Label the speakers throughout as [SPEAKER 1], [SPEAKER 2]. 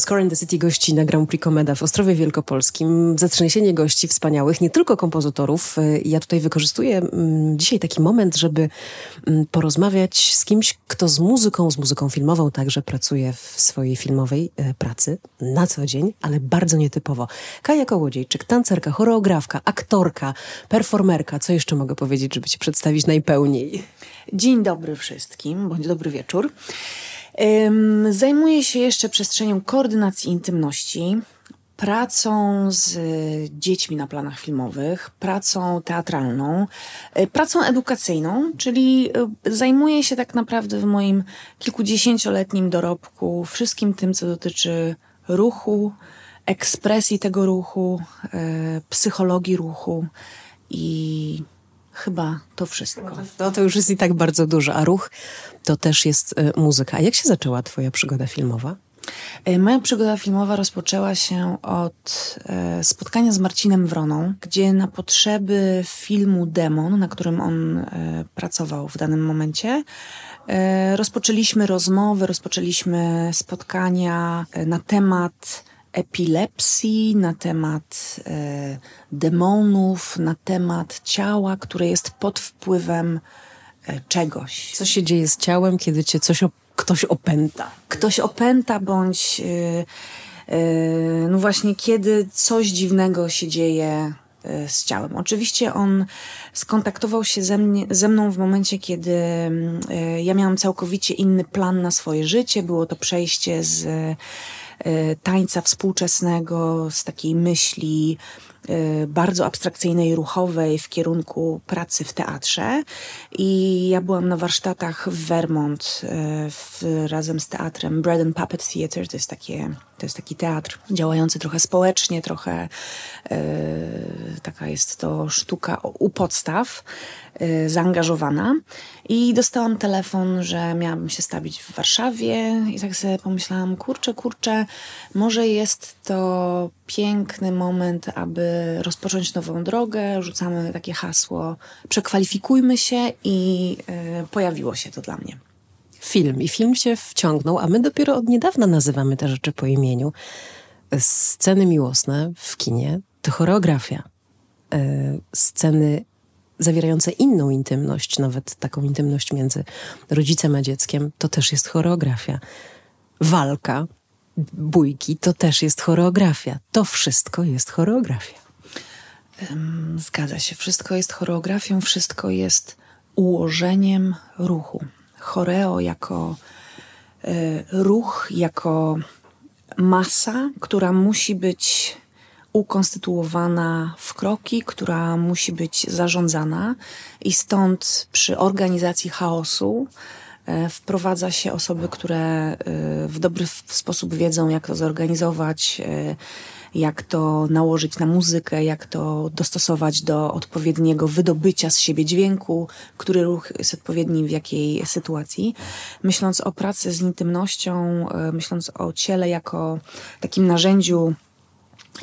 [SPEAKER 1] Score in the City gości na Grand Prix Komeda w Ostrowie Wielkopolskim. Zatrzęsienie gości wspaniałych, nie tylko kompozytorów. Ja tutaj wykorzystuję mm, dzisiaj taki moment, żeby mm, porozmawiać z kimś, kto z muzyką, z muzyką filmową także pracuje w swojej filmowej e, pracy na co dzień, ale bardzo nietypowo. Kaja Kołodziejczyk, tancerka, choreografka, aktorka, performerka. Co jeszcze mogę powiedzieć, żeby cię przedstawić najpełniej?
[SPEAKER 2] Dzień dobry wszystkim, bądź dobry wieczór. Zajmuję się jeszcze przestrzenią koordynacji intymności, pracą z dziećmi na planach filmowych, pracą teatralną, e, pracą edukacyjną, czyli e, zajmuję się tak naprawdę w moim kilkudziesięcioletnim dorobku wszystkim tym, co dotyczy ruchu, ekspresji tego ruchu, e, psychologii ruchu i chyba to wszystko.
[SPEAKER 1] No to już jest i tak bardzo dużo, a ruch to też jest y, muzyka. A jak się zaczęła twoja przygoda filmowa?
[SPEAKER 2] E, moja przygoda filmowa rozpoczęła się od e, spotkania z Marcinem Wroną, gdzie na potrzeby filmu Demon, na którym on e, pracował w danym momencie, rozpoczęliśmy rozmowy, rozpoczęliśmy spotkania na temat epilepsji, na temat e, demonów, na temat ciała, które jest pod wpływem e, czegoś.
[SPEAKER 1] Co się dzieje z ciałem, kiedy cię coś op ktoś opęta?
[SPEAKER 2] Ktoś opęta, bądź e, e no właśnie, kiedy coś dziwnego się dzieje e, z ciałem. Oczywiście on skontaktował się ze, mnie, ze mną w momencie, kiedy e, ja miałam całkowicie inny plan na swoje życie. Było to przejście z tańca współczesnego, z takiej myśli e, bardzo abstrakcyjnej, ruchowej w kierunku pracy w teatrze. I ja byłam na warsztatach w Vermont e, w, razem z teatrem Bread and Puppet Theatre. To jest, takie, to jest taki teatr działający trochę społecznie, trochę taka jest to sztuka u podstaw. Y, zaangażowana i dostałam telefon, że miałabym się stawić w Warszawie i tak sobie pomyślałam, kurczę, kurczę, może jest to piękny moment, aby rozpocząć nową drogę, rzucamy takie hasło, przekwalifikujmy się i y, pojawiło się to dla mnie.
[SPEAKER 1] Film i film się wciągnął, a my dopiero od niedawna nazywamy te rzeczy po imieniu. Sceny miłosne w kinie to choreografia. Y, sceny zawierające inną intymność, nawet taką intymność między rodzicem a dzieckiem, to też jest choreografia. Walka, bójki, to też jest choreografia. To wszystko jest choreografia.
[SPEAKER 2] Zgadza się. Wszystko jest choreografią, wszystko jest ułożeniem ruchu. Choreo jako y, ruch, jako masa, która musi być ukonstytuowana w kroki, która musi być zarządzana, i stąd przy organizacji chaosu e, wprowadza się osoby, które e, w dobry sposób wiedzą, jak to zorganizować, e, jak to nałożyć na muzykę, jak to dostosować do odpowiedniego wydobycia z siebie dźwięku, który ruch jest odpowiedni w jakiej sytuacji. Myśląc o pracy z intymnością, myśląc o ciele jako takim narzędziu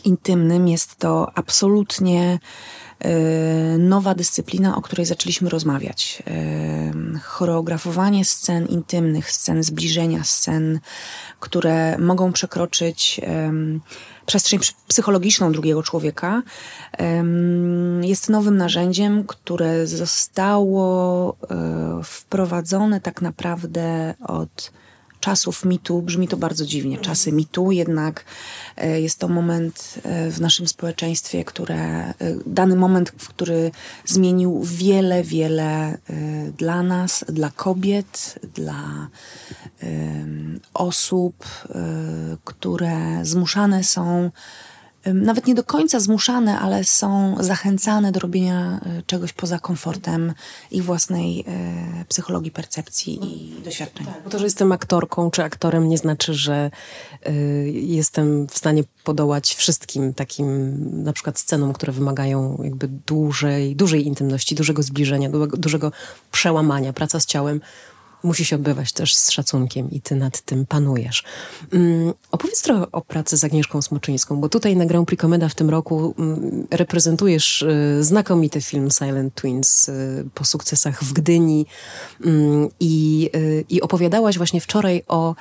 [SPEAKER 2] intymnym jest to absolutnie e, nowa dyscyplina, o której zaczęliśmy rozmawiać. E, choreografowanie scen intymnych, scen zbliżenia, scen, które mogą przekroczyć przestrzeń psychologiczną drugiego człowieka, jest nowym narzędziem, które zostało e, wprowadzone tak naprawdę od czasów mitu, brzmi to bardzo dziwnie, czasy mitu, jednak e, jest to moment e, w naszym społeczeństwie, które, e, dany moment, który zmienił wiele, wiele dla nas, dla kobiet, dla osób, które zmuszane są nawet nie do końca zmuszane, ale są zachęcane do robienia e, czegoś poza komfortem ich własnej e, psychologii, percepcji i doświadczeń. Tak,
[SPEAKER 1] to, że jestem aktorką czy aktorem nie znaczy, że y, jestem w stanie podołać wszystkim takim na przykład scenom, które wymagają jakby dłużej, dużej intymności, dużego zbliżenia, dużego przełamania, praca z ciałem musi się odbywać też z szacunkiem i ty nad tym panujesz. Um, opowiedz trochę o pracy z Agnieszką Smoczyńską, bo tutaj na Grand Prix Komeda w tym roku um, reprezentujesz y, znakomity film Silent Twins y, po sukcesach w Gdyni um, i, y, opowiadałaś właśnie wczoraj o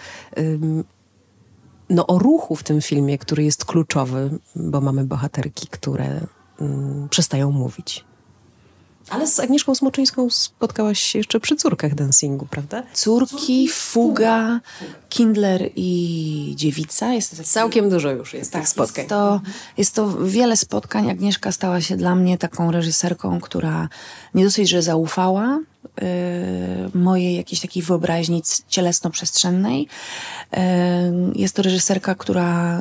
[SPEAKER 1] no, o ruchu w tym filmie, który jest kluczowy, bo mamy bohaterki, które mm, przestają mówić. Ale z Agnieszką Smoczyńską spotkałaś się jeszcze przy córkach dancingu, prawda?
[SPEAKER 2] Córki, Fuga, Kindler i Dziewica.
[SPEAKER 1] Jest to Całkiem dużo już jest tak, tych spotkań.
[SPEAKER 2] Jest to, jest to wiele spotkań. Agnieszka stała się dla mnie taką reżyserką, która nie dosyć, że zaufała, mojej jakiejś takiej wyobraźni cielesno-przestrzennej. Y, jest to reżyserka, która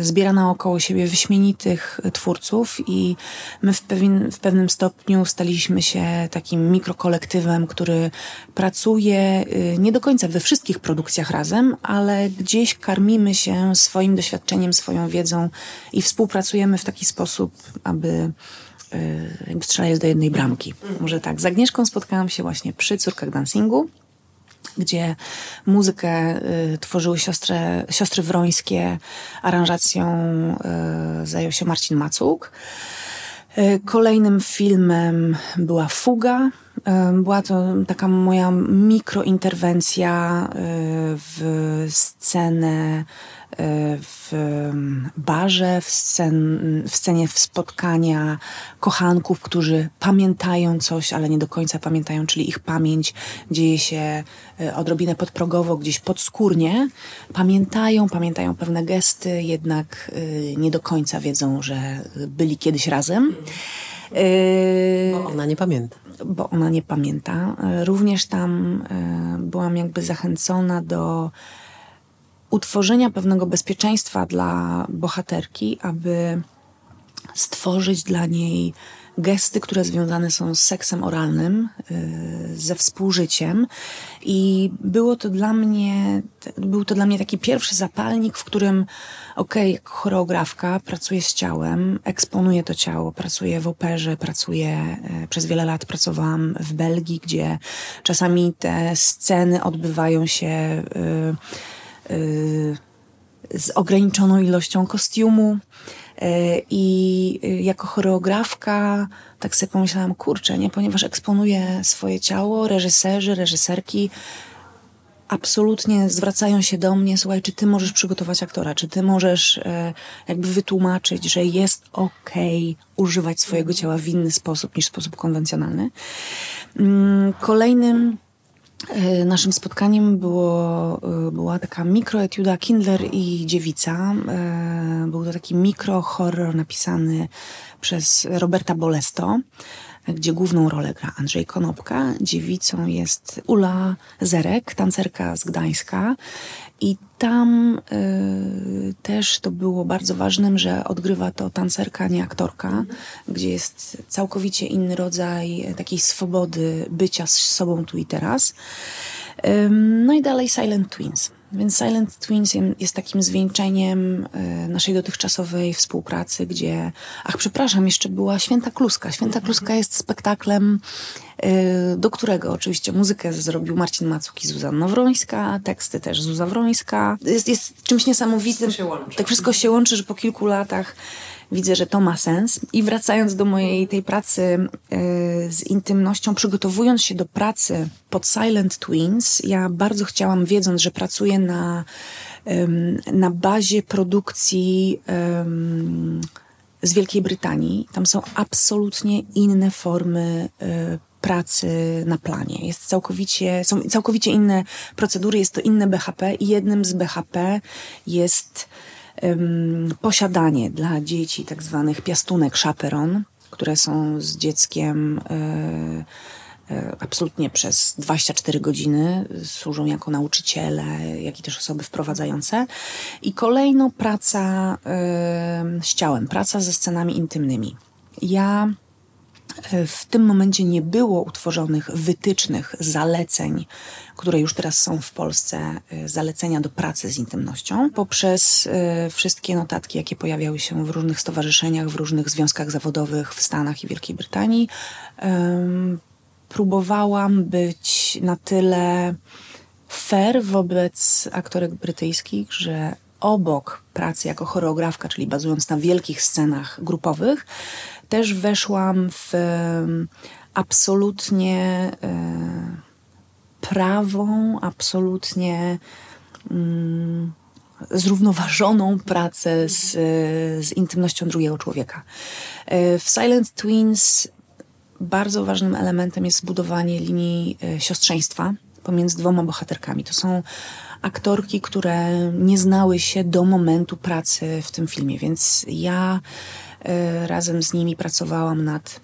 [SPEAKER 2] y, zbiera naokoło siebie wyśmienitych twórców i my w, pewien, w pewnym stopniu staliśmy się takim mikrokolektywem, który pracuje nie do końca we wszystkich produkcjach razem, ale gdzieś karmimy się swoim doświadczeniem, swoją wiedzą i współpracujemy w taki sposób, aby Y, jakby strzelając do jednej bramki. Może tak. Z Agnieszką spotkałam się właśnie przy Córkach Dancingu, gdzie muzykę y, tworzyły siostry, siostry Wrońskie, aranżacją y, zajął się Marcin Macuk. Y, kolejnym filmem była Fuga. Była to taka moja mikrointerwencja y, w scenę w barze, w, scen, w scenie spotkania kochanków, którzy pamiętają coś, ale nie do końca pamiętają, czyli ich pamięć dzieje się e, odrobinę podprogowo, gdzieś podskórnie. Pamiętają, pamiętają pewne gesty, jednak e, nie do końca wiedzą, że byli kiedyś razem.
[SPEAKER 1] E, bo ona nie pamięta.
[SPEAKER 2] Bo ona nie pamięta. Również tam byłam jakby zachęcona do utworzenia pewnego bezpieczeństwa dla bohaterki, aby stworzyć dla niej gesty, które związane są z seksem oralnym, y, ze współżyciem. I było to dla mnie, był to dla mnie taki pierwszy zapalnik, w którym, okej, okay, jako choreografka pracuję z ciałem, eksponuję to ciało, pracuję w operze, pracuję, y, przez wiele lat pracowałam w Belgii, gdzie czasami te sceny odbywają się. Yy, Y, z ograniczoną ilością kostiumu. Y, I y, jako choreografka tak sobie pomyślałam, kurczę, nie, ponieważ eksponuję swoje ciało, reżyserzy, reżyserki absolutnie zwracają się do mnie, słuchaj, czy ty możesz przygotować aktora, czy ty możesz jakby wytłumaczyć, że jest okej okay używać swojego ciała w inny sposób niż sposób konwencjonalny. Mm, kolejnym E, naszym spotkaniem było, e, była taka mikroetiuda Kindler i Dziewica. E, był to taki mikrohorror napisany przez Roberta Bolesto, gdzie główną rolę gra Andrzej Konopka. Dziewicą jest Ula Zerek, tancerka z Gdańska. I tam y, też to było bardzo ważnym, że odgrywa to tancerka, nie aktorka, gdzie jest całkowicie inny rodzaj takiej swobody bycia z sobą tu i teraz. no i dalej Silent Twins. Więc Silent Twins jest takim zwieńczeniem y, naszej dotychczasowej współpracy, gdzie, ach, przepraszam, jeszcze była Święta Kluska. Święta Kluska jest spektaklem Y, do którego oczywiście muzykę zrobił Marcin Macuk i Zuzanna Wrońska, teksty też Zuza Wrońska. Jest, jest czymś niesamowitym. Tak wszystko się łączy, że po kilku latach widzę, że to ma sens. I wracając do mojej tej pracy y, z intymnością, przygotowując się do pracy pod Silent Twins, ja bardzo chciałam, wiedząc, że pracuję na, na bazie produkcji z Wielkiej Brytanii. Tam są absolutnie inne formy y, pracy na planie. Jest całkowicie, są całkowicie inne procedury, jest to inne BHP i jednym z BHP jest posiadanie dla dzieci tak zwanych piastunek chaperon, które są z dzieckiem e, e, absolutnie przez 24 godziny, służą jako nauczyciele, jak i też osoby wprowadzające. I kolejno praca e, z ciałem, praca ze scenami intymnymi. Ja w tym momencie nie było utworzonych wytycznych, zaleceń, które już teraz są w Polsce, y, zalecenia do pracy z intymnością, poprzez y, wszystkie notatki, jakie pojawiały się w różnych stowarzyszeniach, w różnych związkach zawodowych w Stanach i Wielkiej Brytanii. Próbowałam być na tyle fair wobec aktorek brytyjskich, że obok pracy jako choreografka, czyli bazując na wielkich scenach grupowych, też weszłam w absolutnie e, prawą, absolutnie mm, zrównoważoną pracę z, z intymnością drugiego człowieka. E, w Silent Twins bardzo ważnym elementem jest zbudowanie linii e, siostrzeństwa pomiędzy dwoma bohaterkami. To są aktorki, które nie znały się do momentu pracy w tym filmie, więc ja e, razem z nimi pracowałam nad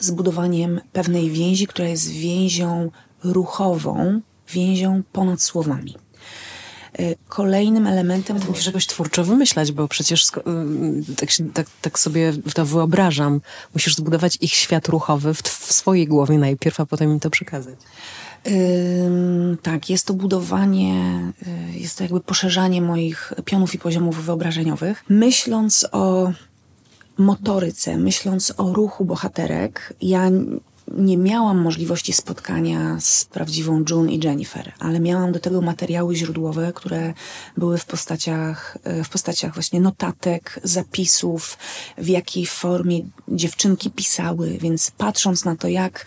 [SPEAKER 2] zbudowaniem pewnej więzi, która jest więzią ruchową, więzią ponad słowami. E, kolejnym elementem...
[SPEAKER 1] To musisz jakoś twórczo wymyślać, bo przecież y, tak, tak, tak, sobie to wyobrażam. Musisz zbudować ich świat ruchowy w, w swojej głowie najpierw, a potem im to przekazać.
[SPEAKER 2] Tak, jest to budowanie, y, jest to jakby poszerzanie moich pionów i poziomów wyobrażeniowych. Myśląc o motoryce, myśląc o ruchu bohaterek, ja nie miałam możliwości spotkania z prawdziwą June i Jennifer, ale miałam do tego materiały źródłowe, które były w postaciach, e, w postaciach właśnie notatek, zapisów, w jakiej formie dziewczynki pisały, więc patrząc na to, jak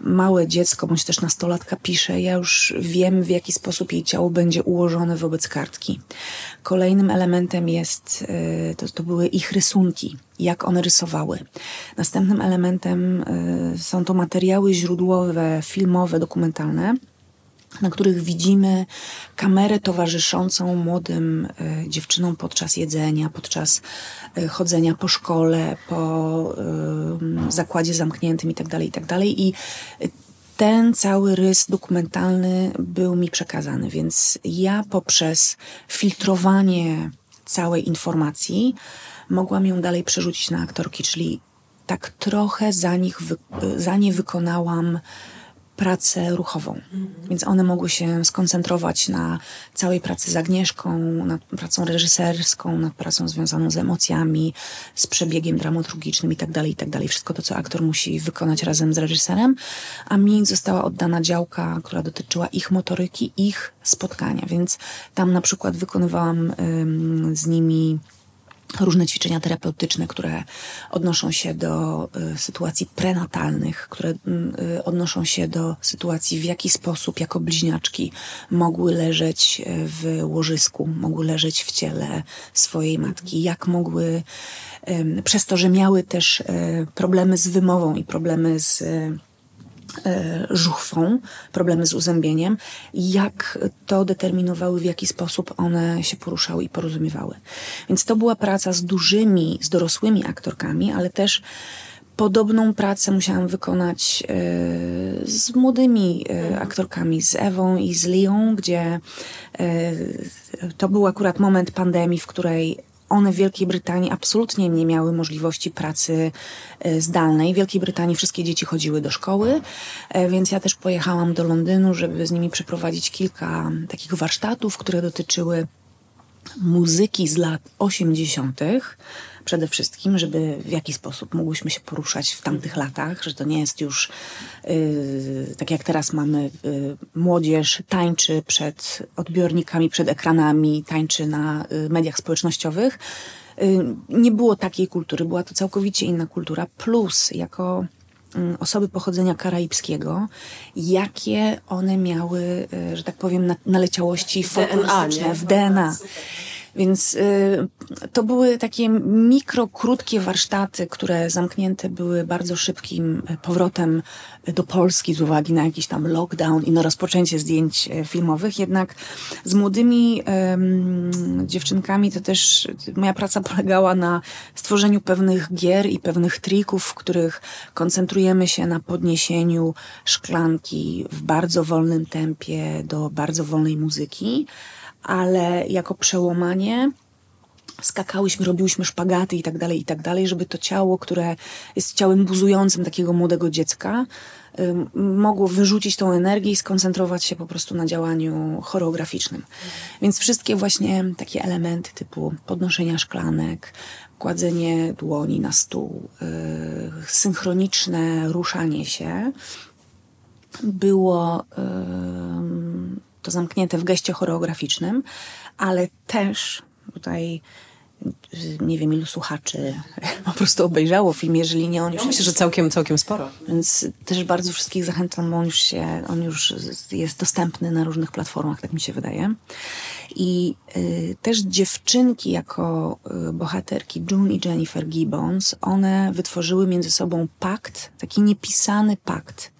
[SPEAKER 2] małe dziecko bądź też nastolatka pisze, ja już wiem, w jaki sposób jej ciało będzie ułożone wobec kartki. Kolejnym elementem jest, e, to, to były ich rysunki, jak one rysowały. Następnym elementem e, są to materiały źródłowe, filmowe, dokumentalne na których widzimy kamerę towarzyszącą młodym y, dziewczynom podczas jedzenia, podczas y, chodzenia po szkole, po y, zakładzie zamkniętym itd., tak itd. Tak I ten cały rys dokumentalny był mi przekazany, więc ja poprzez filtrowanie całej informacji mogłam ją dalej przerzucić na aktorki, czyli tak trochę za, nich za nie wykonałam pracę ruchową. Więc one mogły się skoncentrować na całej pracy z Agnieszką, nad pracą reżyserską, nad pracą związaną z emocjami, z przebiegiem dramaturgicznym itd., tak itd. Tak Wszystko to, co aktor musi wykonać razem z reżyserem, a mi została oddana działka, która dotyczyła ich motoryki, ich spotkania. Więc tam na przykład wykonywałam ym, z nimi różne ćwiczenia terapeutyczne, które odnoszą się do y, sytuacji prenatalnych, które y, odnoszą się do sytuacji, w jaki sposób jako bliźniaczki mogły leżeć w łożysku, mogły leżeć w ciele swojej matki, jak mogły, y, przez to, że miały też y, problemy z wymową i problemy z żuchwą, problemy z uzębieniem, jak to determinowały, w jaki sposób one się poruszały i porozumiewały. Więc to była praca z dużymi, z dorosłymi aktorkami, ale też podobną pracę musiałam wykonać e, z młodymi e, aktorkami, z Ewą i z Lią, gdzie to był akurat moment pandemii, w której one w Wielkiej Brytanii absolutnie nie miały możliwości pracy e, zdalnej. W Wielkiej Brytanii wszystkie dzieci chodziły do szkoły, e, więc ja też pojechałam do Londynu, żeby z nimi przeprowadzić kilka takich warsztatów, które dotyczyły muzyki z lat 80 przede wszystkim, żeby w jaki sposób mogłyśmy się poruszać w tamtych latach, że to nie jest już yy, tak jak teraz mamy yy, młodzież tańczy przed odbiornikami, przed ekranami, tańczy na yy, mediach społecznościowych. Y, nie było takiej kultury, była to całkowicie inna kultura, plus jako mm, osoby pochodzenia karaibskiego, jakie one miały, y, że tak powiem, naleciałości folklorystyczne w DNA. Więc y, to były takie mikro, krótkie warsztaty, które zamknięte były bardzo szybkim y, powrotem do Polski z uwagi na jakiś tam lockdown i na rozpoczęcie zdjęć y, filmowych. Jednak z młodymi dziewczynkami to też moja praca polegała na stworzeniu pewnych gier i pewnych trików, w których koncentrujemy się na podniesieniu szklanki w bardzo wolnym tempie do bardzo wolnej muzyki ale jako przełamanie skakałyśmy, robiłyśmy szpagaty i tak dalej, i tak dalej, żeby to ciało, które jest ciałem buzującym takiego młodego dziecka, mogło wyrzucić tą energię i skoncentrować się po prostu na działaniu choreograficznym. Więc wszystkie właśnie takie elementy typu podnoszenia szklanek, kładzenie dłoni na stół, yy, synchroniczne ruszanie się było to zamknięte w geście choreograficznym, ale też tutaj nie wiem ilu słuchaczy po prostu obejrzało film, jeżeli nie on już...
[SPEAKER 1] myślę, że całkiem, całkiem sporo.
[SPEAKER 2] Więc też bardzo wszystkich zachęcam, bo on już się, on już jest dostępny na różnych platformach, tak mi się wydaje. I y, też dziewczynki jako y, bohaterki, June i Jennifer Gibbons, one wytworzyły między sobą pakt, taki niepisany pakt.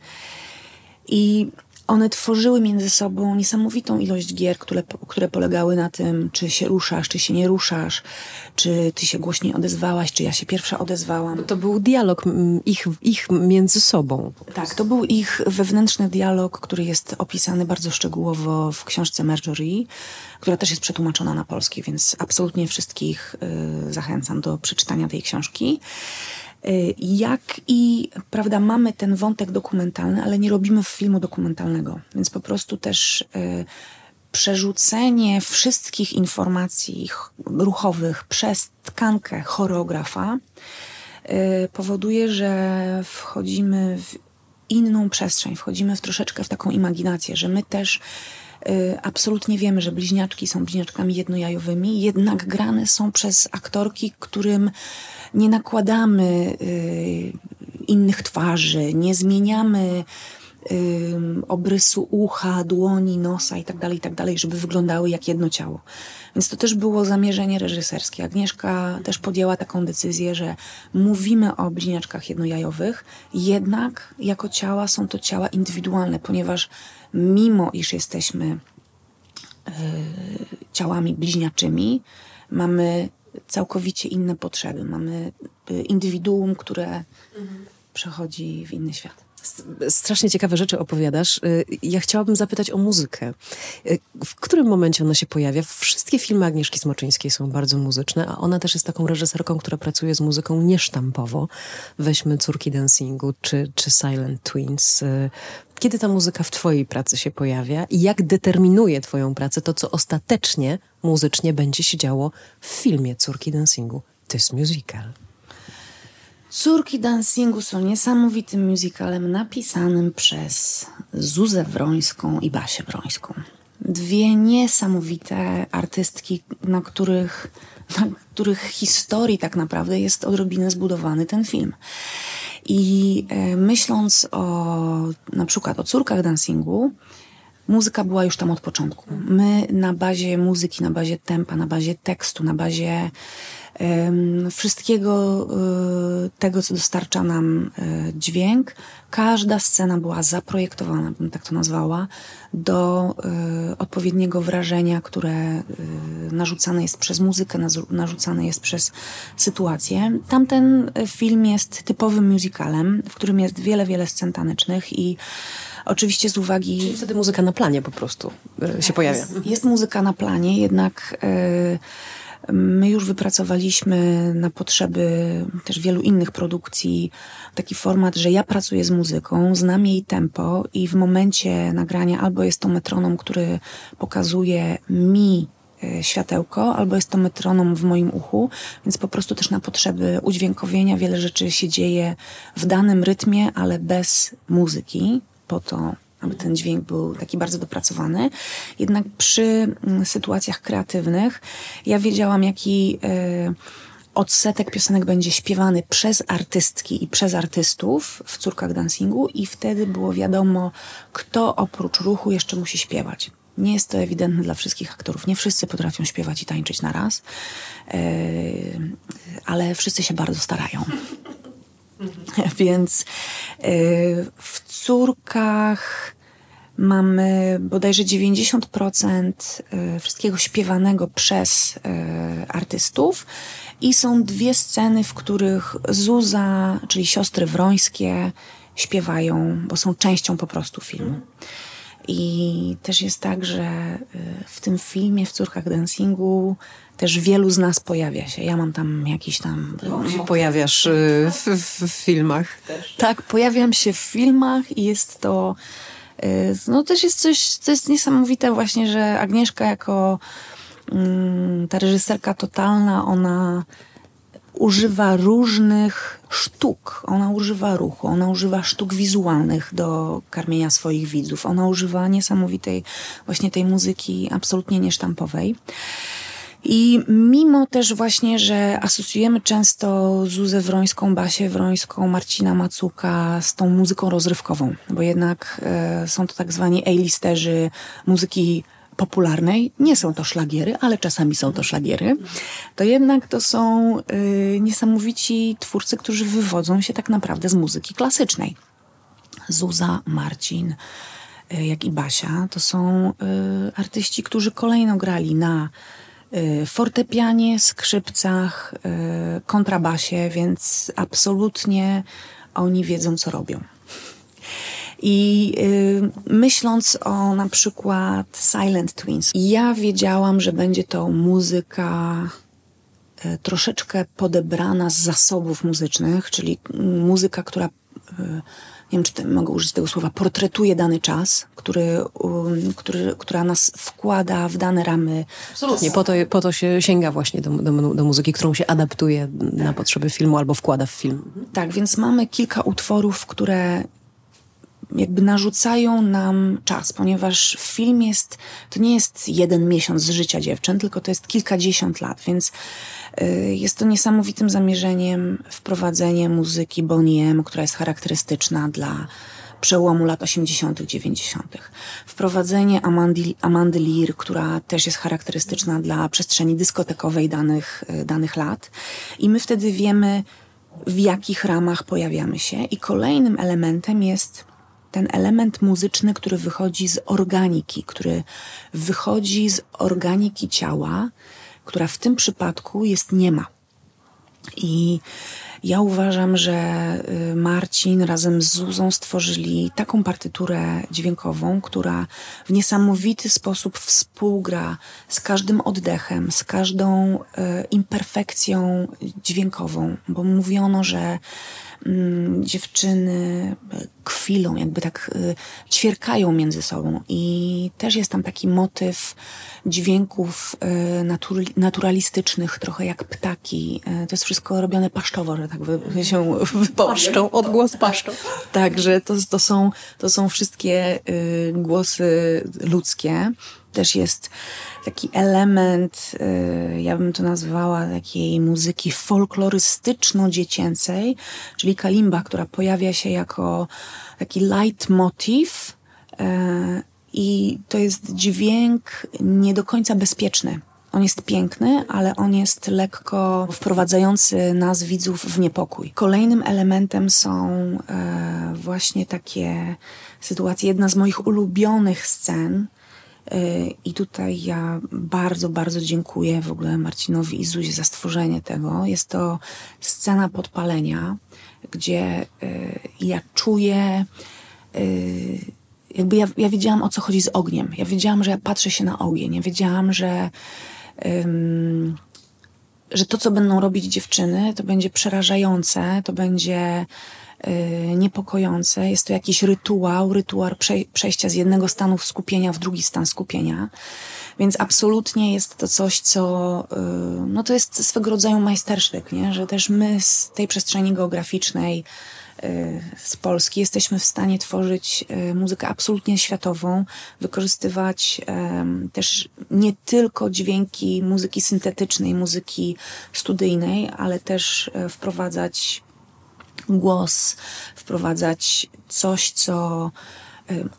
[SPEAKER 2] I one tworzyły między sobą niesamowitą ilość gier, które, które polegały na tym, czy się ruszasz, czy się nie ruszasz, czy ty się głośniej odezwałaś, czy ja się pierwsza odezwałam.
[SPEAKER 1] To był dialog ich, ich między sobą.
[SPEAKER 2] Tak, to był ich wewnętrzny dialog, który jest opisany bardzo szczegółowo w książce Marjorie, która też jest przetłumaczona na polski, więc absolutnie wszystkich y, zachęcam do przeczytania tej książki. Y, jak i, prawda, mamy ten wątek dokumentalny, ale nie robimy filmu dokumentalnego, więc po prostu też y, przerzucenie wszystkich informacji ruchowych przez tkankę choreografa y, powoduje, że wchodzimy w inną przestrzeń, wchodzimy w troszeczkę w taką imaginację, że my też absolutnie wiemy, że bliźniaczki są bliźniaczkami jednojajowymi, jednak grane są przez aktorki, którym nie nakładamy y, innych twarzy, nie zmieniamy y, obrysu ucha, dłoni, nosa i tak dalej, i tak dalej, żeby wyglądały jak jedno ciało. Więc to też było zamierzenie reżyserskie. Agnieszka też podjęła taką decyzję, że mówimy o bliźniaczkach jednojajowych, jednak jako ciała są to ciała indywidualne, ponieważ mimo iż jesteśmy y, ciałami bliźniaczymi, mamy całkowicie inne potrzeby. Mamy y, indywiduum, które mhm. przechodzi w inny świat.
[SPEAKER 1] Strasznie ciekawe rzeczy opowiadasz. Y, ja chciałabym zapytać o muzykę. Y, w którym momencie ona się pojawia? Wszystkie filmy Agnieszki Smoczyńskiej są bardzo muzyczne, a ona też jest taką reżyserką, która pracuje z muzyką niesztampowo. Weźmy Córki Dancingu czy, czy Silent Twins. Kiedy ta muzyka w Twojej pracy się pojawia i jak determinuje Twoją pracę to, co ostatecznie muzycznie będzie się działo w filmie Córki Dancingu? To jest musical.
[SPEAKER 2] Córki Dancingu są niesamowitym musicalem napisanym przez Zuzę Wrońską i Basię Wrońską. Dwie niesamowite artystki, na których, na których historii tak naprawdę jest odrobinę zbudowany ten film. I e, myśląc o na przykład o córkach dancingu, muzyka była już tam od początku. My na bazie muzyki, na bazie tempa, na bazie tekstu, na bazie wszystkiego e, tego, co dostarcza nam e, dźwięk. Każda scena była zaprojektowana, bym tak to nazwała, do e, odpowiedniego wrażenia, które narzucane jest przez muzykę, narzucane jest przez sytuację. Tamten film jest typowym musicalem, w którym jest wiele, wiele scen tanecznych i Oczywiście z uwagi.
[SPEAKER 1] Czyli wtedy muzyka na planie po prostu się pojawia.
[SPEAKER 2] Jest, jest muzyka na planie, jednak. Yy, My już wypracowaliśmy na potrzeby też wielu innych produkcji taki format, że ja pracuję z muzyką, znam jej tempo i w momencie nagrania albo jest to metronom, który pokazuje mi e, światełko, albo jest to metronom w moim uchu, więc po prostu też na potrzeby udźwiękowienia wiele rzeczy się dzieje w danym rytmie, ale bez muzyki, po to, aby ten dźwięk był taki bardzo dopracowany. Jednak przy mm, sytuacjach kreatywnych ja wiedziałam, jaki y, odsetek piosenek będzie śpiewany przez artystki i przez artystów w córkach dancingu i wtedy było wiadomo, kto oprócz ruchu jeszcze musi śpiewać. Nie jest to ewidentne dla wszystkich aktorów. Nie wszyscy potrafią śpiewać i tańczyć na raz, y, ale wszyscy się bardzo starają. Więc y, w córkach mamy bodajże 90% y, wszystkiego śpiewanego przez y, artystów i są dwie sceny, w których Zuza, czyli siostry Wrońskie śpiewają, bo są częścią po prostu filmu. I też jest tak, że w tym filmie, w Córkach Dancingu, też wielu z nas pojawia się. Ja mam tam jakiś tam...
[SPEAKER 1] Pojawiasz y, w, w, w filmach.
[SPEAKER 2] Też. Tak, pojawiam się w filmach i jest to... Y, no też jest coś, to jest niesamowite właśnie, że Agnieszka jako mm, ta reżyserka totalna, ona używa różnych sztuk. Ona używa ruchu, ona używa sztuk wizualnych do karmienia swoich widzów. Ona używa niesamowitej właśnie tej muzyki absolutnie niesztampowej. I mimo też właśnie, że asocjujemy często Zuzę Wrońską, Basię Wrońską, Marcina Macuka z tą muzyką rozrywkową, bo jednak e, są to tak zwani A-listerzy muzyki popularnej, nie są to szlagiery, ale czasami są to szlagiery, to jednak to są y, niesamowici twórcy, którzy wywodzą się tak naprawdę z muzyki klasycznej. Zuza, Marcin, y, jak i Basia, to są y, artyści, którzy kolejno grali na y, fortepianie, skrzypcach, y, kontrabasie, więc absolutnie oni wiedzą, co robią. I y, myśląc o na przykład Silent Twins, ja wiedziałam, że będzie to muzyka y, troszeczkę podebrana z zasobów muzycznych, czyli muzyka, która, y, nie wiem czy mogę użyć tego słowa, portretuje dany czas, który, który, która nas wkłada w dane ramy.
[SPEAKER 1] Absolutnie, po to, po to się sięga właśnie do, do, do muzyki, którą się adaptuje na potrzeby filmu albo wkłada w film.
[SPEAKER 2] Tak, więc mamy kilka utworów, które jakby narzucają nam czas, ponieważ film jest, to nie jest jeden miesiąc życia dziewczyn, tylko to jest kilkadziesiąt lat, więc y, jest to niesamowitym zamierzeniem wprowadzenie muzyki Bonnie M, która jest charakterystyczna dla przełomu lat 80., 90. Wprowadzenie Amandy, Amandy Lear, która też jest charakterystyczna dla przestrzeni dyskotekowej danych, y, danych lat. I my wtedy wiemy, w jakich ramach pojawiamy się. I kolejnym elementem jest ten element muzyczny, który wychodzi z organiki, który wychodzi z organiki ciała, która w tym przypadku jest niema. I ja uważam, że y, Marcin razem z Zuzą stworzyli taką partyturę dźwiękową, która w niesamowity sposób współgra z każdym oddechem, z każdą y, imperfekcją dźwiękową, bo mówiono, że dziewczyny kwilą, jakby tak y, ćwierkają między sobą. I też jest tam taki motyw dźwięków y, natur, naturalistycznych, trochę jak ptaki. Y, to jest wszystko robione paszczowo, że tak wy, się wypaszczą, odgłos paszczą. Także to, to, są, to są wszystkie głosy ludzkie. Też jest taki element, y, ja bym to nazwała takiej muzyki folklorystyczno-dziecięcej, czyli kalimba, która pojawia się jako taki leitmotiv y, i to jest dźwięk nie do końca bezpieczny. On jest piękny, ale on jest lekko wprowadzający nas, widzów, w niepokój. Kolejnym elementem są e, właśnie takie sytuacje. Jedna z moich ulubionych scen i tutaj ja bardzo, bardzo dziękuję w ogóle Marcinowi i Zuzie za stworzenie tego. Jest to scena podpalenia, gdzie y, ja czuję, y, jakby ja, ja wiedziałam o co chodzi z ogniem. Ja wiedziałam, że ja patrzę się na ogień. Ja wiedziałam, że, że to, co będą robić dziewczyny, to będzie przerażające, to będzie niepokojące. Jest to jakiś rytuał, rytuał przejścia z jednego stanu skupienia w drugi stan skupienia. Więc absolutnie jest to coś, co, y, no to jest swego rodzaju majstersztyk, nie? że też my z tej przestrzeni geograficznej, y, z Polski jesteśmy w stanie tworzyć muzykę absolutnie światową, wykorzystywać też nie tylko dźwięki muzyki syntetycznej, muzyki studyjnej, ale też wprowadzać głos, wprowadzać coś, co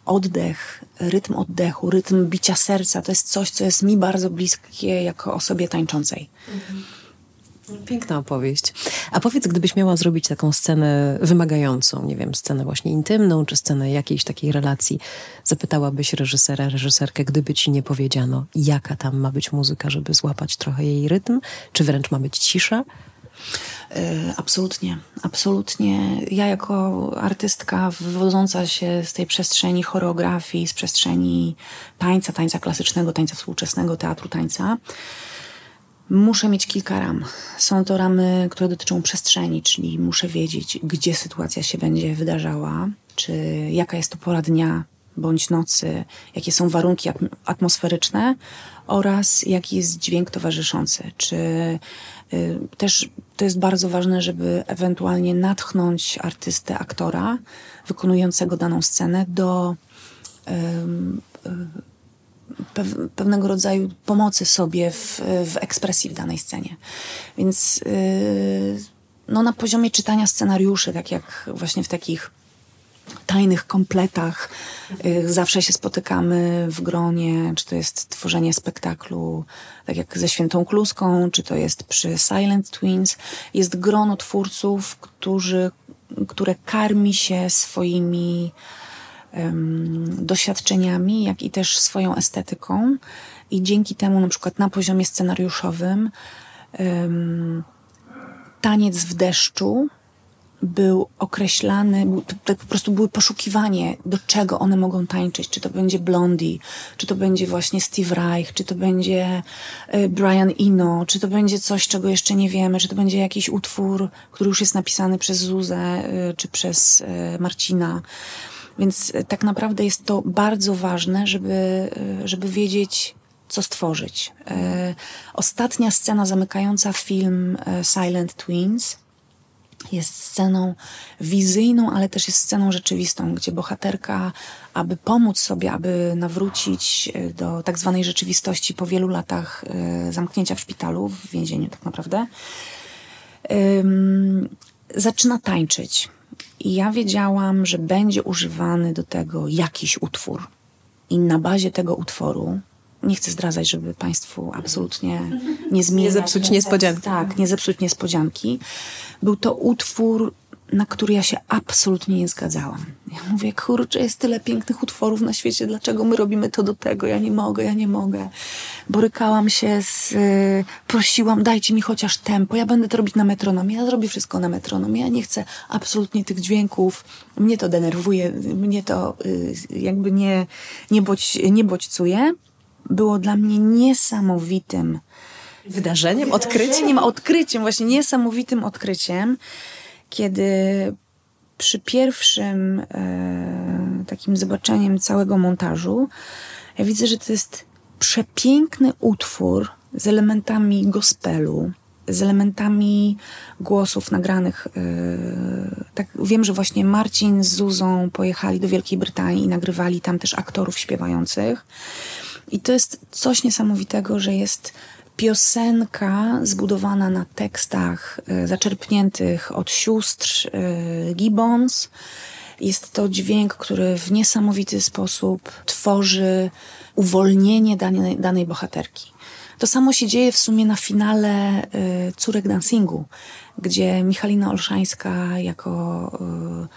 [SPEAKER 2] oddech, rytm oddechu, rytm bicia serca, to jest coś, co jest mi bardzo bliskie jako osobie tańczącej.
[SPEAKER 1] Piękna opowieść. A powiedz, gdybyś miała zrobić taką scenę wymagającą, nie wiem, scenę właśnie intymną, czy scenę jakiejś takiej relacji, zapytałabyś reżysera, reżyserkę, gdyby ci nie powiedziano, jaka tam ma być muzyka, żeby złapać trochę jej rytm, czy wręcz ma być cisza?
[SPEAKER 2] E, absolutnie, absolutnie. Ja jako artystka wywodząca się z tej przestrzeni choreografii, z przestrzeni tańca, tańca klasycznego, tańca współczesnego, teatru tańca, muszę mieć kilka ram. Są to ramy, które dotyczą przestrzeni, czyli muszę wiedzieć, gdzie sytuacja się będzie wydarzała, czy jaka jest to pora dnia bądź nocy, jakie są warunki atmosferyczne oraz jaki jest dźwięk towarzyszący, czy też to jest bardzo ważne, żeby ewentualnie natchnąć artystę, aktora wykonującego daną scenę do, pewnego rodzaju pomocy sobie w, w ekspresji w danej scenie. Więc yy, no, na poziomie czytania scenariuszy, tak jak właśnie w takich tajnych kompletach. Y, zawsze się spotykamy w gronie, czy to jest tworzenie spektaklu, tak jak ze Świętą Kluską, czy to jest przy Silent Twins. Jest grono twórców, którzy, które karmi się swoimi um, doświadczeniami, jak i też swoją estetyką. I dzięki temu, na przykład na poziomie scenariuszowym, um, taniec w deszczu był określany, to po prostu były poszukiwanie, do czego one mogą tańczyć. Czy to będzie Blondie, czy to będzie właśnie Steve Reich, czy to będzie y, Brian Eno, czy to będzie coś, czego jeszcze nie wiemy, czy to będzie jakiś utwór, który już jest napisany przez Zuzę, y, czy przez y, Marcina. Więc tak naprawdę jest to bardzo ważne, żeby, żeby wiedzieć, co stworzyć. Ostatnia scena zamykająca film Silent Twins jest sceną wizyjną, ale też jest sceną rzeczywistą, gdzie bohaterka, aby pomóc sobie, aby nawrócić e, do tak zwanej rzeczywistości po wielu latach e, zamknięcia w szpitalu, w więzieniu tak naprawdę, zaczyna tańczyć. I ja wiedziałam, że będzie używany do tego jakiś utwór. I na bazie tego utworu nie chcę zdradzać, żeby Państwu absolutnie nie zmieniać.
[SPEAKER 1] Nie zepsuć niespodzianki.
[SPEAKER 2] Tak, nie zepsuć niespodzianki. Był to utwór, na który ja się absolutnie nie zgadzałam. Ja mówię, kurczę, jest tyle pięknych utworów na świecie, dlaczego my robimy to do tego? Ja nie mogę, ja nie mogę. Borykałam się z... Y, prosiłam, dajcie mi chociaż tempo, ja będę to robić na metronomie, ja zrobię wszystko na metronomie, ja nie chcę absolutnie tych dźwięków. Mnie to denerwuje, mnie to y, jakby nie, nie, bodź, nie bodźcuje było dla mnie niesamowitym
[SPEAKER 1] wydarzeniem, odkryciem.
[SPEAKER 2] Odkryciem, właśnie niesamowitym odkryciem, kiedy przy pierwszym e, takim zobaczeniem całego montażu ja widzę, że to jest przepiękny utwór z elementami gospelu, z elementami głosów nagranych. Yy, tak, wiem, że właśnie Marcin z Zuzą pojechali do Wielkiej Brytanii i nagrywali tam też aktorów śpiewających. I to jest coś niesamowitego, że jest piosenka zbudowana na tekstach y, zaczerpniętych od sióstr y, Gibbons. Jest to dźwięk, który w niesamowity sposób tworzy uwolnienie danej, danej bohaterki. To samo się dzieje w sumie na finale y, Córek Dancingu, gdzie Michalina Olszańska jako y,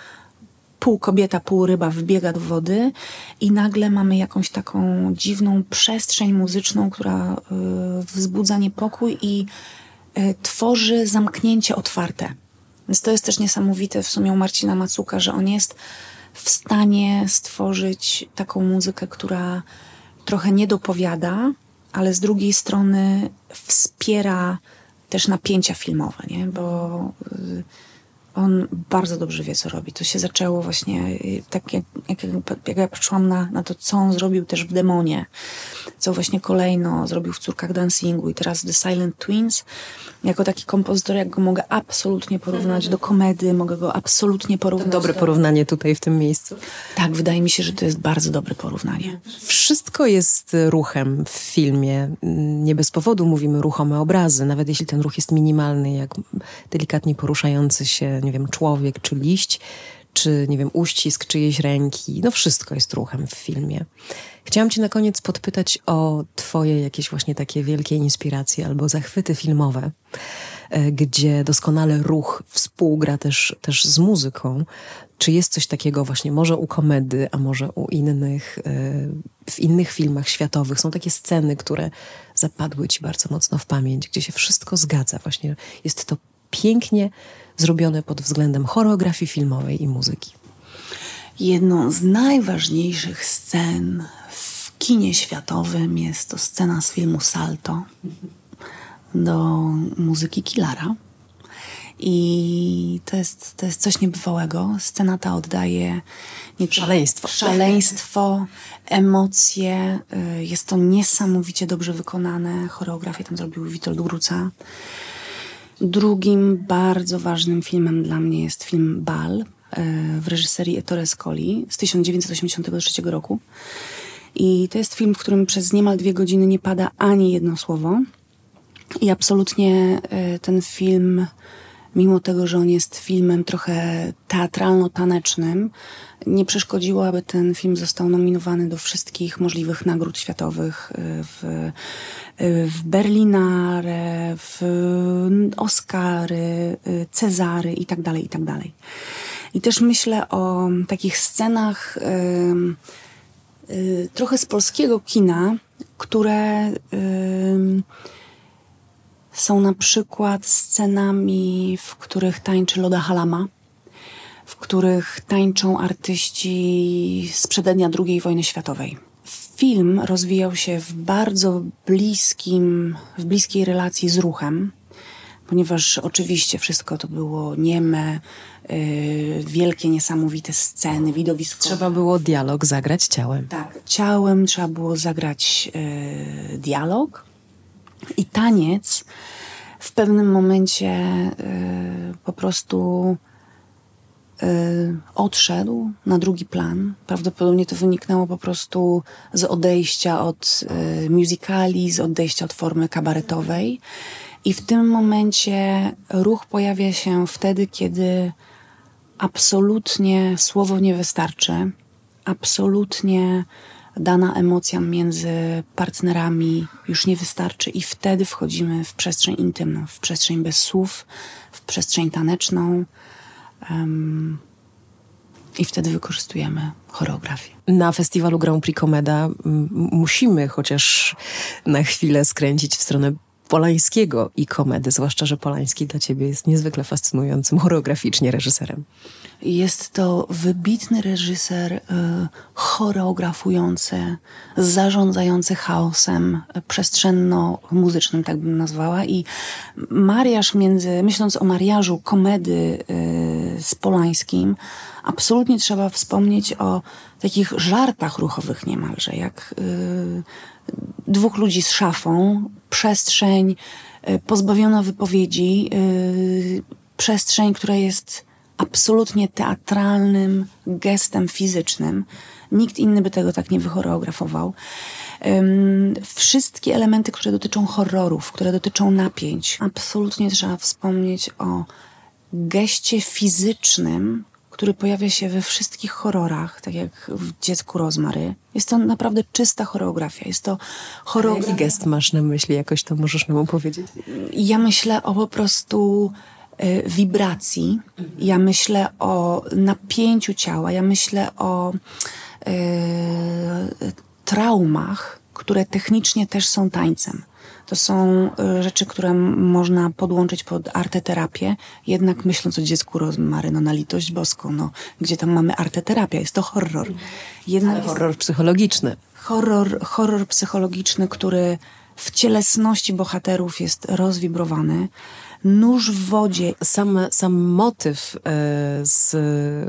[SPEAKER 2] pół kobieta, pół ryba wbiega do wody i nagle mamy jakąś taką dziwną przestrzeń muzyczną, która y, wzbudza niepokój i y, tworzy zamknięcie otwarte. Więc to jest też niesamowite w sumie u Marcina Macuka, że on jest w stanie stworzyć taką muzykę, która trochę nie dopowiada, ale z drugiej strony wspiera też napięcia filmowe, nie? bo y, on bardzo dobrze wie, co robi. To się zaczęło właśnie y, tak, jak, jak, jak ja patrzyłam na, na to, co on zrobił też w Demonie, co właśnie kolejno zrobił w Córkach Dancingu i teraz The Silent Twins. Jako taki kompozytor, jak go mogę absolutnie porównać do komedy, mogę go absolutnie porównać.
[SPEAKER 1] Dobre
[SPEAKER 2] do...
[SPEAKER 1] porównanie tutaj w tym miejscu.
[SPEAKER 2] Tak, wydaje mi się, że to jest bardzo dobre porównanie.
[SPEAKER 1] Wszystko jest ruchem w filmie. Nie bez powodu mówimy ruchome obrazy, nawet jeśli ten ruch jest minimalny, jak delikatnie poruszający się nie wiem, człowiek czy liść, czy, nie wiem, uścisk czyjejś ręki. No wszystko jest ruchem w filmie. Chciałam cię na koniec podpytać o twoje jakieś właśnie takie wielkie inspiracje albo zachwyty filmowe, e, gdzie doskonale ruch współgra też, też z muzyką. Czy jest coś takiego właśnie może u komedy, a może u innych, e, w innych filmach światowych są takie sceny, które zapadły ci bardzo mocno w pamięć, gdzie się wszystko zgadza. Właśnie jest to pięknie zrobione pod względem choreografii filmowej i muzyki.
[SPEAKER 2] Jedną z najważniejszych scen w kinie światowym jest to scena z filmu Salto do muzyki Kilara. I to jest, to jest coś niebywałego. Scena ta oddaje
[SPEAKER 1] nie, szaleństwo.
[SPEAKER 2] szaleństwo, emocje. Y, jest to niesamowicie dobrze wykonane. Choreografię tam zrobił Witold Gruca. Drugim bardzo ważnym filmem dla mnie jest film Bal e, w reżyserii Ettore Scoli z 1983 roku, I to jest film, w którym przez niemal dwie godziny nie pada ani jedno słowo. I absolutnie y, ten film, mimo tego, że on jest filmem trochę teatralno-tanecznym, nie przeszkodziło, aby ten film został nominowany do wszystkich możliwych nagród światowych y, w, y, w Berlinare, w Oscary, Cezary itd., tak itd. Tak I też myślę o takich scenach trochę z polskiego kina, które są na przykład scenami, w których tańczy Loda Halama, w których tańczą artyści z przedednia II wojny światowej. Film rozwijał się w bardzo bliskim, w bliskiej relacji z ruchem, ponieważ oczywiście wszystko to było nieme, yy, wielkie, niesamowite sceny, widowisko.
[SPEAKER 1] Trzeba było dialog zagrać ciałem.
[SPEAKER 2] Tak, ciałem trzeba było zagrać yy, dialog i taniec w pewnym momencie y, po prostu y, odszedł na drugi plan. Prawdopodobnie to wyniknęło po prostu z odejścia od y, musicali, z odejścia od formy kabaretowej. I w tym momencie ruch pojawia się wtedy, kiedy absolutnie słowo nie wystarczy, absolutnie dana emocja między partnerami już nie wystarczy i wtedy wchodzimy w przestrzeń intymną, w przestrzeń bez słów, w przestrzeń taneczną um, i wtedy wykorzystujemy choreografię.
[SPEAKER 1] Na festiwalu Grand Prix Komeda musimy chociaż na chwilę skręcić w stronę Polańskiego i komedy, zwłaszcza, że Polański dla ciebie jest niezwykle fascynującym choreograficznie reżyserem.
[SPEAKER 2] Jest to wybitny reżyser, y, choreografujący, zarządzający chaosem przestrzenno-muzycznym, tak bym nazwała. I mariaż między, myśląc o mariażu komedy y, z Polańskim, absolutnie trzeba wspomnieć o takich żartach ruchowych niemalże, jak y, dwóch ludzi z szafą, przestrzeń y, pozbawiona wypowiedzi, y, przestrzeń, która jest absolutnie teatralnym gestem fizycznym. Nikt inny by tego tak nie wychoreografował. Wszystkie elementy, które dotyczą horrorów, które dotyczą napięć, absolutnie trzeba wspomnieć o geście fizycznym, który pojawia się we wszystkich horrorach, tak jak w Dziecku Rozmary. Jest to naprawdę czysta choreografia. Jest to choreografia...
[SPEAKER 1] Jaki gest masz na myśli? Jakoś to możesz nam opowiedzieć?
[SPEAKER 2] Ja myślę o po prostu wibracji. Ja myślę o napięciu ciała. Ja myślę o y, traumach, które technicznie też są tańcem. To są y, rzeczy, które można podłączyć pod arteterapię, jednak myśląc o dziecku rozmary, no na litość boską, no gdzie tam mamy arteterapię, jest to horror.
[SPEAKER 1] Jednak horror psychologiczny.
[SPEAKER 2] Horror, horror psychologiczny, który w cielesności bohaterów jest rozwibrowany. Nóż w wodzie.
[SPEAKER 1] Sam, sam motyw e, z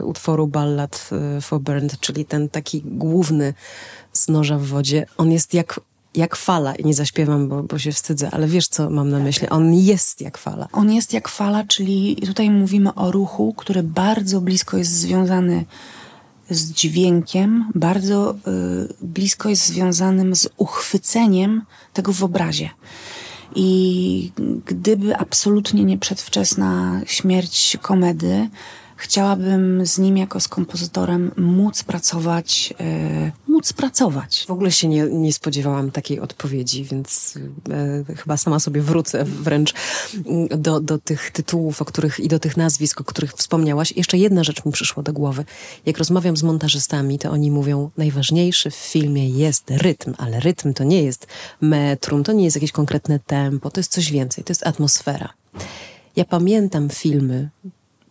[SPEAKER 1] utworu Ballad e, for Burned, czyli ten taki główny z noża w wodzie, on jest jak jak fala. I nie zaśpiewam, bo, bo się wstydzę, ale wiesz, co mam na myśli. On jest jak fala.
[SPEAKER 2] On jest jak fala, czyli tutaj mówimy o ruchu, który bardzo blisko jest związany z dźwiękiem, bardzo y, blisko jest związanym z uchwyceniem tego w obrazie. I gdyby absolutnie nie przedwczesna śmierć komedy, chciałabym z nim jako z kompozytorem móc pracować, e, móc pracować.
[SPEAKER 1] W ogóle się nie, nie spodziewałam takiej odpowiedzi, więc e, chyba sama sobie wrócę wręcz do, do tych tytułów, o których i do tych nazwisk, o których wspomniałaś. Jeszcze jedna rzecz mi przyszła do głowy. Jak rozmawiam z montażystami, to oni mówią, najważniejszy w filmie jest rytm, ale rytm to nie jest metrum, to nie jest jakieś konkretne tempo, to jest coś więcej, to jest atmosfera. Ja pamiętam filmy,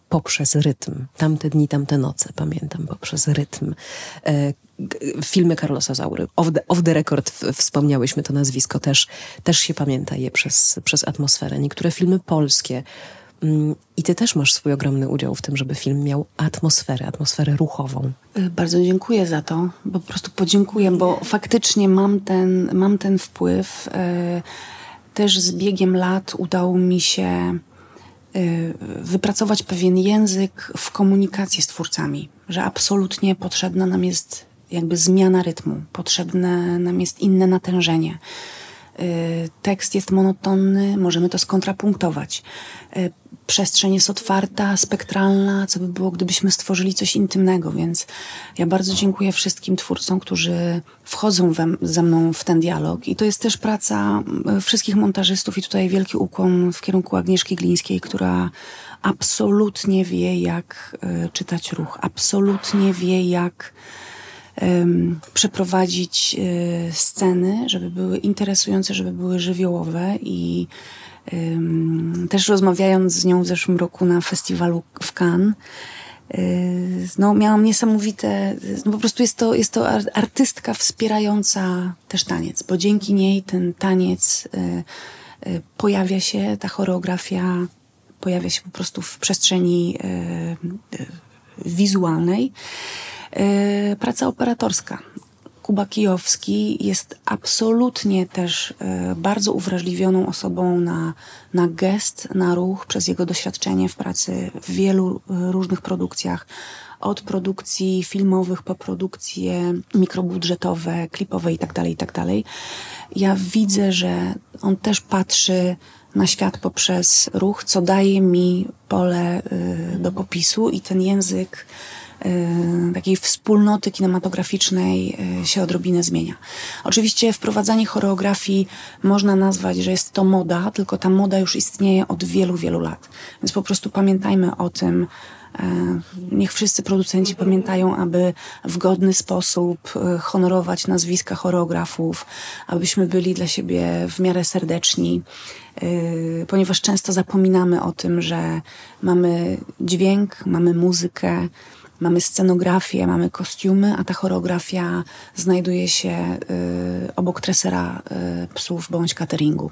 [SPEAKER 1] poprzez rytm. Tamte dni, tamte noce, pamiętam, poprzez rytm. E, filmy Carlosa Zaury. Off the, the record wspomniałyśmy to nazwisko, też, też się pamięta je przez, przez atmosferę. Niektóre filmy polskie. Mm, I ty też masz swój ogromny udział w tym, żeby film miał atmosferę, atmosferę ruchową.
[SPEAKER 2] E, bardzo dziękuję za to. Po prostu podziękuję, bo faktycznie mam ten, mam ten wpływ. E, też z biegiem lat udało mi się wypracować pewien język w komunikacji z twórcami, że absolutnie potrzebna nam jest jakby zmiana rytmu, potrzebne nam jest inne natężenie. Y, tekst jest monotonny, możemy to skontrapunktować. Y, przestrzeń jest otwarta, spektralna, co by było, gdybyśmy stworzyli coś intymnego, więc ja bardzo dziękuję wszystkim twórcom, którzy wchodzą we, ze mną w ten dialog. I to jest też praca y, wszystkich montażystów i tutaj wielki ukłon w kierunku Agnieszki Glińskiej, która absolutnie wie, jak czytać ruch, absolutnie wie, jak przeprowadzić e, sceny, żeby były interesujące, żeby były żywiołowe i też rozmawiając z nią w zeszłym roku na festiwalu w Cannes, e, no, miałam niesamowite, no po prostu jest to, jest to artystka wspierająca też taniec, bo dzięki niej ten taniec e, pojawia się, ta choreografia pojawia się po prostu w przestrzeni wizualnej. E, praca operatorska. Kuba Kijowski jest absolutnie też e, bardzo uwrażliwioną osobą na, na gest, na ruch przez jego doświadczenie w pracy w wielu e, różnych produkcjach. Od produkcji filmowych po produkcje mikrobudżetowe, klipowe itd., tak itd. Tak ja widzę, że on też patrzy na świat poprzez ruch, co daje mi pole do popisu i ten język takiej wspólnoty kinematograficznej y, się odrobinę zmienia. Oczywiście wprowadzanie choreografii można nazwać, że jest to moda, tylko ta moda już istnieje od wielu, wielu lat. Więc po prostu pamiętajmy o tym, y, Niech wszyscy producenci pamiętają, aby w godny sposób honorować nazwiska choreografów, abyśmy byli dla siebie w miarę serdeczni, ponieważ często zapominamy o tym, że mamy dźwięk, mamy muzykę, Mamy scenografię, mamy kostiumy, a ta choreografia znajduje się y, obok tresera y, psów bądź cateringu.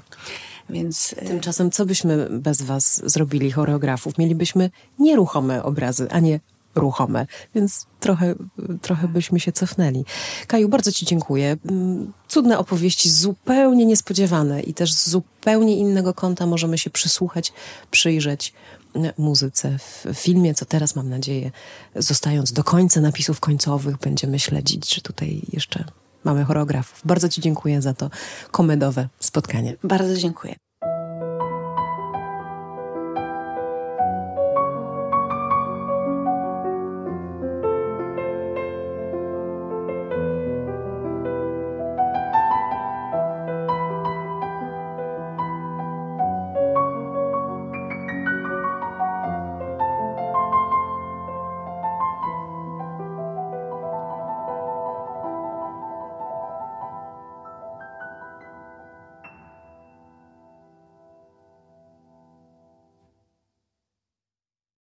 [SPEAKER 1] Więc y, tymczasem, co byśmy bez Was zrobili, choreografów? Mielibyśmy nieruchome obrazy, a nie ruchome, więc trochę, trochę byśmy się cofnęli. Kaju, bardzo Ci dziękuję. Mm, cudne opowieści, zupełnie niespodziewane i też z zupełnie innego kąta możemy się przysłuchać, przyjrzeć muzyce w filmie, co teraz mam nadzieję, zostając do końca napisów końcowych, będziemy śledzić, że tutaj jeszcze mamy choreografów. Bardzo Ci dziękuję za to komedowe spotkanie.
[SPEAKER 2] Bardzo dziękuję.